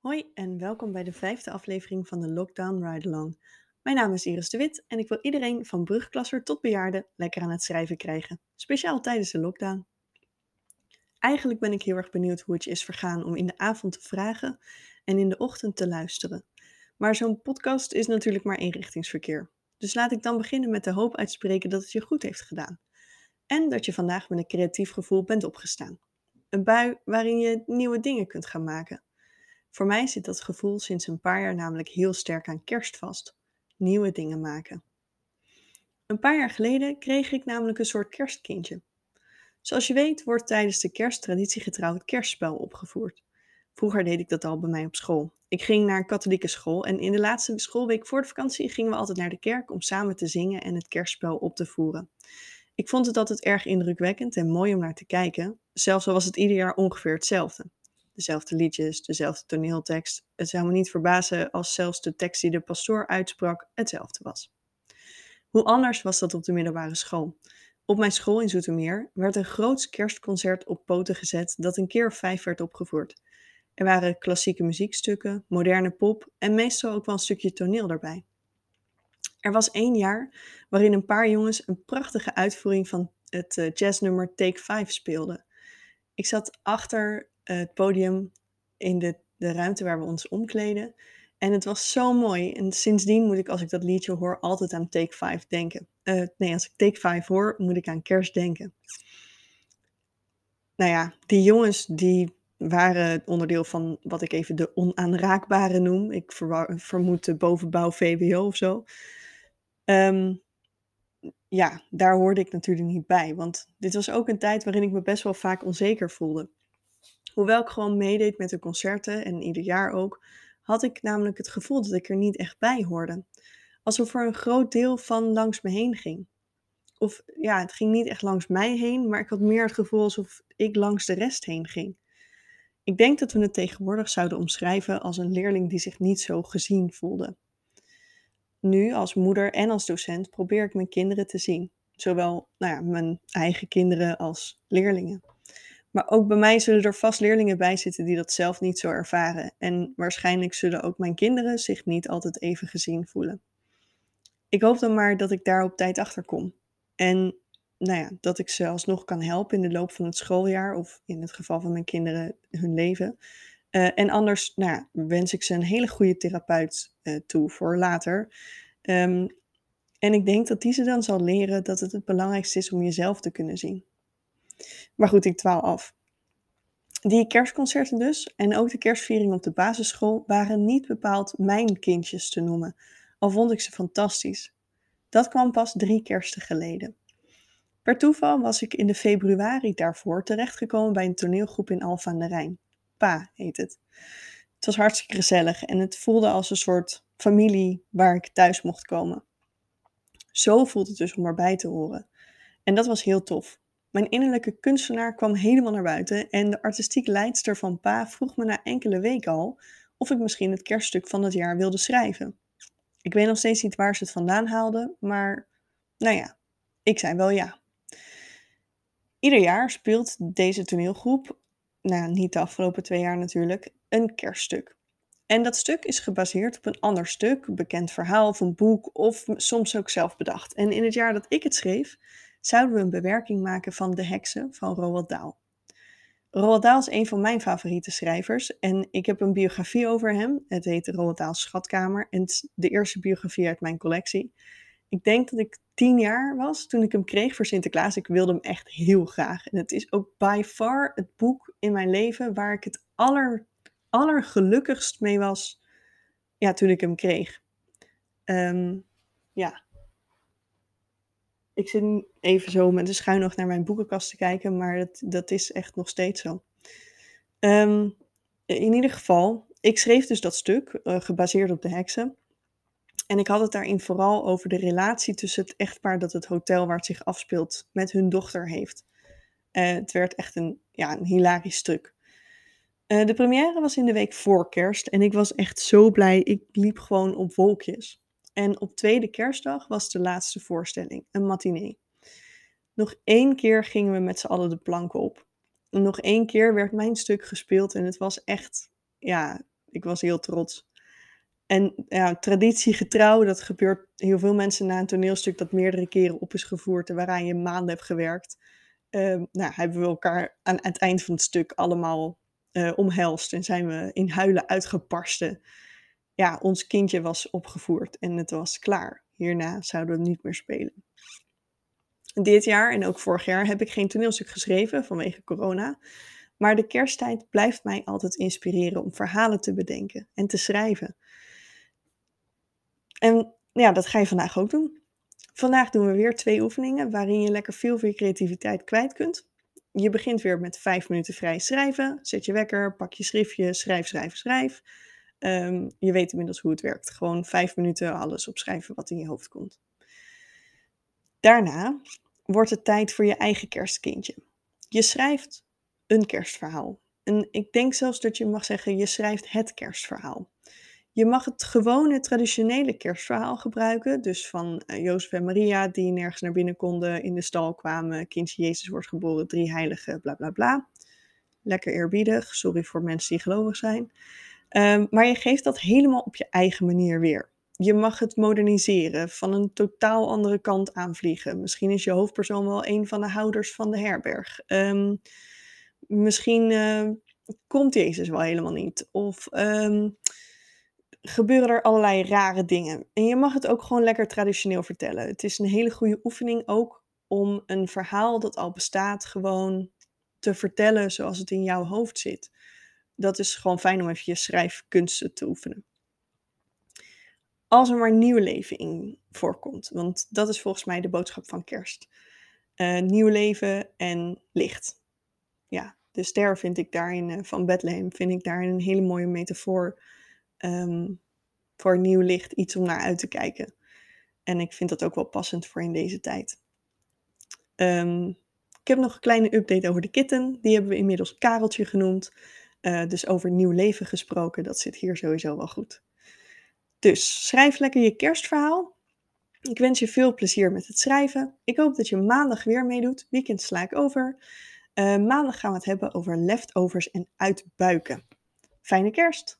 Hoi en welkom bij de vijfde aflevering van de Lockdown Ride Along. Mijn naam is Iris de Wit en ik wil iedereen van brugklasser tot bejaarde lekker aan het schrijven krijgen, speciaal tijdens de lockdown. Eigenlijk ben ik heel erg benieuwd hoe het je is vergaan om in de avond te vragen en in de ochtend te luisteren. Maar zo'n podcast is natuurlijk maar eenrichtingsverkeer. Dus laat ik dan beginnen met de hoop uitspreken dat het je goed heeft gedaan. En dat je vandaag met een creatief gevoel bent opgestaan. Een bui waarin je nieuwe dingen kunt gaan maken. Voor mij zit dat gevoel sinds een paar jaar namelijk heel sterk aan kerst vast. Nieuwe dingen maken. Een paar jaar geleden kreeg ik namelijk een soort kerstkindje. Zoals je weet wordt tijdens de kerst traditiegetrouw het kerstspel opgevoerd. Vroeger deed ik dat al bij mij op school. Ik ging naar een katholieke school en in de laatste schoolweek voor de vakantie gingen we altijd naar de kerk om samen te zingen en het kerstspel op te voeren. Ik vond het altijd erg indrukwekkend en mooi om naar te kijken, zelfs al was het ieder jaar ongeveer hetzelfde dezelfde liedjes, dezelfde toneeltekst. Het zou me niet verbazen als zelfs de tekst die de pastoor uitsprak hetzelfde was. Hoe anders was dat op de middelbare school? Op mijn school in Zoetermeer werd een groot kerstconcert op poten gezet dat een keer vijf werd opgevoerd. Er waren klassieke muziekstukken, moderne pop en meestal ook wel een stukje toneel daarbij. Er was één jaar waarin een paar jongens een prachtige uitvoering van het eh, jazznummer Take 5 speelden. Ik zat achter het podium in de, de ruimte waar we ons omkleden. En het was zo mooi. En sindsdien moet ik, als ik dat liedje hoor, altijd aan Take 5 denken. Uh, nee, als ik Take 5 hoor, moet ik aan kerst denken. Nou ja, die jongens die waren onderdeel van wat ik even de onaanraakbare noem. Ik vermoed de bovenbouw VWO of zo. Um, ja, daar hoorde ik natuurlijk niet bij. Want dit was ook een tijd waarin ik me best wel vaak onzeker voelde. Hoewel ik gewoon meedeed met de concerten en ieder jaar ook, had ik namelijk het gevoel dat ik er niet echt bij hoorde. Alsof er een groot deel van langs me heen ging. Of ja, het ging niet echt langs mij heen, maar ik had meer het gevoel alsof ik langs de rest heen ging. Ik denk dat we het tegenwoordig zouden omschrijven als een leerling die zich niet zo gezien voelde. Nu, als moeder en als docent, probeer ik mijn kinderen te zien. Zowel nou ja, mijn eigen kinderen als leerlingen. Maar ook bij mij zullen er vast leerlingen bij zitten die dat zelf niet zo ervaren. En waarschijnlijk zullen ook mijn kinderen zich niet altijd even gezien voelen. Ik hoop dan maar dat ik daar op tijd achter kom. En nou ja, dat ik ze alsnog kan helpen in de loop van het schooljaar of in het geval van mijn kinderen hun leven. Uh, en anders nou ja, wens ik ze een hele goede therapeut uh, toe voor later. Um, en ik denk dat die ze dan zal leren dat het het belangrijkste is om jezelf te kunnen zien. Maar goed, ik dwaal af. Die kerstconcerten dus en ook de kerstviering op de basisschool waren niet bepaald mijn kindjes te noemen, al vond ik ze fantastisch. Dat kwam pas drie kersten geleden. Per toeval was ik in de februari daarvoor terechtgekomen bij een toneelgroep in Alphen aan de Rijn. Pa heet het. Het was hartstikke gezellig en het voelde als een soort familie waar ik thuis mocht komen. Zo voelt het dus om erbij te horen. En dat was heel tof. Mijn innerlijke kunstenaar kwam helemaal naar buiten en de artistiek leidster van Pa vroeg me na enkele weken al of ik misschien het kerststuk van het jaar wilde schrijven. Ik weet nog steeds niet waar ze het vandaan haalde, maar nou ja, ik zei wel ja. Ieder jaar speelt deze toneelgroep, nou niet de afgelopen twee jaar natuurlijk, een kerststuk. En dat stuk is gebaseerd op een ander stuk, bekend verhaal of een boek of soms ook zelf bedacht. En in het jaar dat ik het schreef, zouden we een bewerking maken van De Heksen van Roald Dahl. Roald Dahl is een van mijn favoriete schrijvers en ik heb een biografie over hem. Het heet Roald Dahl's Schatkamer en het is de eerste biografie uit mijn collectie. Ik denk dat ik tien jaar was toen ik hem kreeg voor Sinterklaas. Ik wilde hem echt heel graag. En het is ook by far het boek in mijn leven waar ik het aller, allergelukkigst mee was ja, toen ik hem kreeg. Um, ja, ik zit even zo met de schuin nog naar mijn boekenkast te kijken, maar dat, dat is echt nog steeds zo. Ehm, in ieder geval, ik schreef dus dat stuk, uh, gebaseerd op de heksen. En ik had het daarin vooral over de relatie tussen het echtpaar dat het hotel waar het zich afspeelt met hun dochter heeft. Uh, het werd echt een, ja, een hilarisch stuk. Uh, de première was in de week voor kerst en ik was echt zo blij. Ik liep gewoon op wolkjes. En op tweede kerstdag was de laatste voorstelling, een matinee. Nog één keer gingen we met z'n allen de planken op. nog één keer werd mijn stuk gespeeld en het was echt, ja, ik was heel trots. En ja, traditiegetrouw, dat gebeurt heel veel mensen na een toneelstuk dat meerdere keren op is gevoerd en waaraan je maanden hebt gewerkt. Ehm, nou, hebben we elkaar aan het eind van het stuk allemaal uh, omhelst en zijn we in huilen uitgeparsten. Ja, ons kindje was opgevoerd en het was klaar. Hierna zouden we niet meer spelen. Dit jaar en ook vorig jaar heb ik geen toneelstuk geschreven vanwege corona. Maar de kersttijd blijft mij altijd inspireren om verhalen te bedenken en te schrijven. En ja, dat ga je vandaag ook doen. Vandaag doen we weer twee oefeningen waarin je lekker veel van je creativiteit kwijt kunt. Je begint weer met vijf minuten vrij schrijven. Zet je wekker, pak je schriftje, schrijf, schrijf, schrijf. Ehm, je weet inmiddels hoe het werkt. Gewoon vijf minuten alles opschrijven wat in je hoofd komt. Daarna wordt het tijd voor je eigen kerstkindje. Je schrijft een kerstverhaal. En ik denk zelfs dat je mag zeggen, je schrijft het kerstverhaal. Je mag het gewone traditionele kerstverhaal gebruiken. Dus van uh, Jozef en Maria die nergens naar binnen konden, in de stal kwamen, kindje Jezus wordt geboren, drie heiligen, bla bla bla. Lekker eerbiedig, sorry voor mensen die gelovig zijn. Um, maar je geeft dat helemaal op je eigen manier weer. Je mag het moderniseren, van een totaal andere kant aanvliegen. Misschien is je hoofdpersoon wel een van de houders van de herberg. Um, misschien uh, komt Jezus wel helemaal niet. Of um, gebeuren er allerlei rare dingen. En je mag het ook gewoon lekker traditioneel vertellen. Het is een hele goede oefening ook om een verhaal dat al bestaat gewoon te vertellen zoals het in jouw hoofd zit. Dat is gewoon fijn om even je schrijfkunsten te oefenen. Als er maar nieuw leven in voorkomt, want dat is volgens mij de boodschap van kerst. Uh, nieuw leven en licht. Ja, de ster vind ik daarin, uh, van Bethlehem, vind ik daarin een hele mooie metafoor um, voor nieuw licht iets om naar uit te kijken. En ik vind dat ook wel passend voor in deze tijd. Um, ik heb nog een kleine update over de kitten. Die hebben we inmiddels Kareltje genoemd. Uh, dus over nieuw leven gesproken, dat zit hier sowieso wel goed. Dus schrijf lekker je kerstverhaal. Ik wens je veel plezier met het schrijven. Ik hoop dat je maandag weer meedoet. Weekend sla ik over. Uh, maandag gaan we het hebben over leftovers en uitbuiken. Fijne kerst!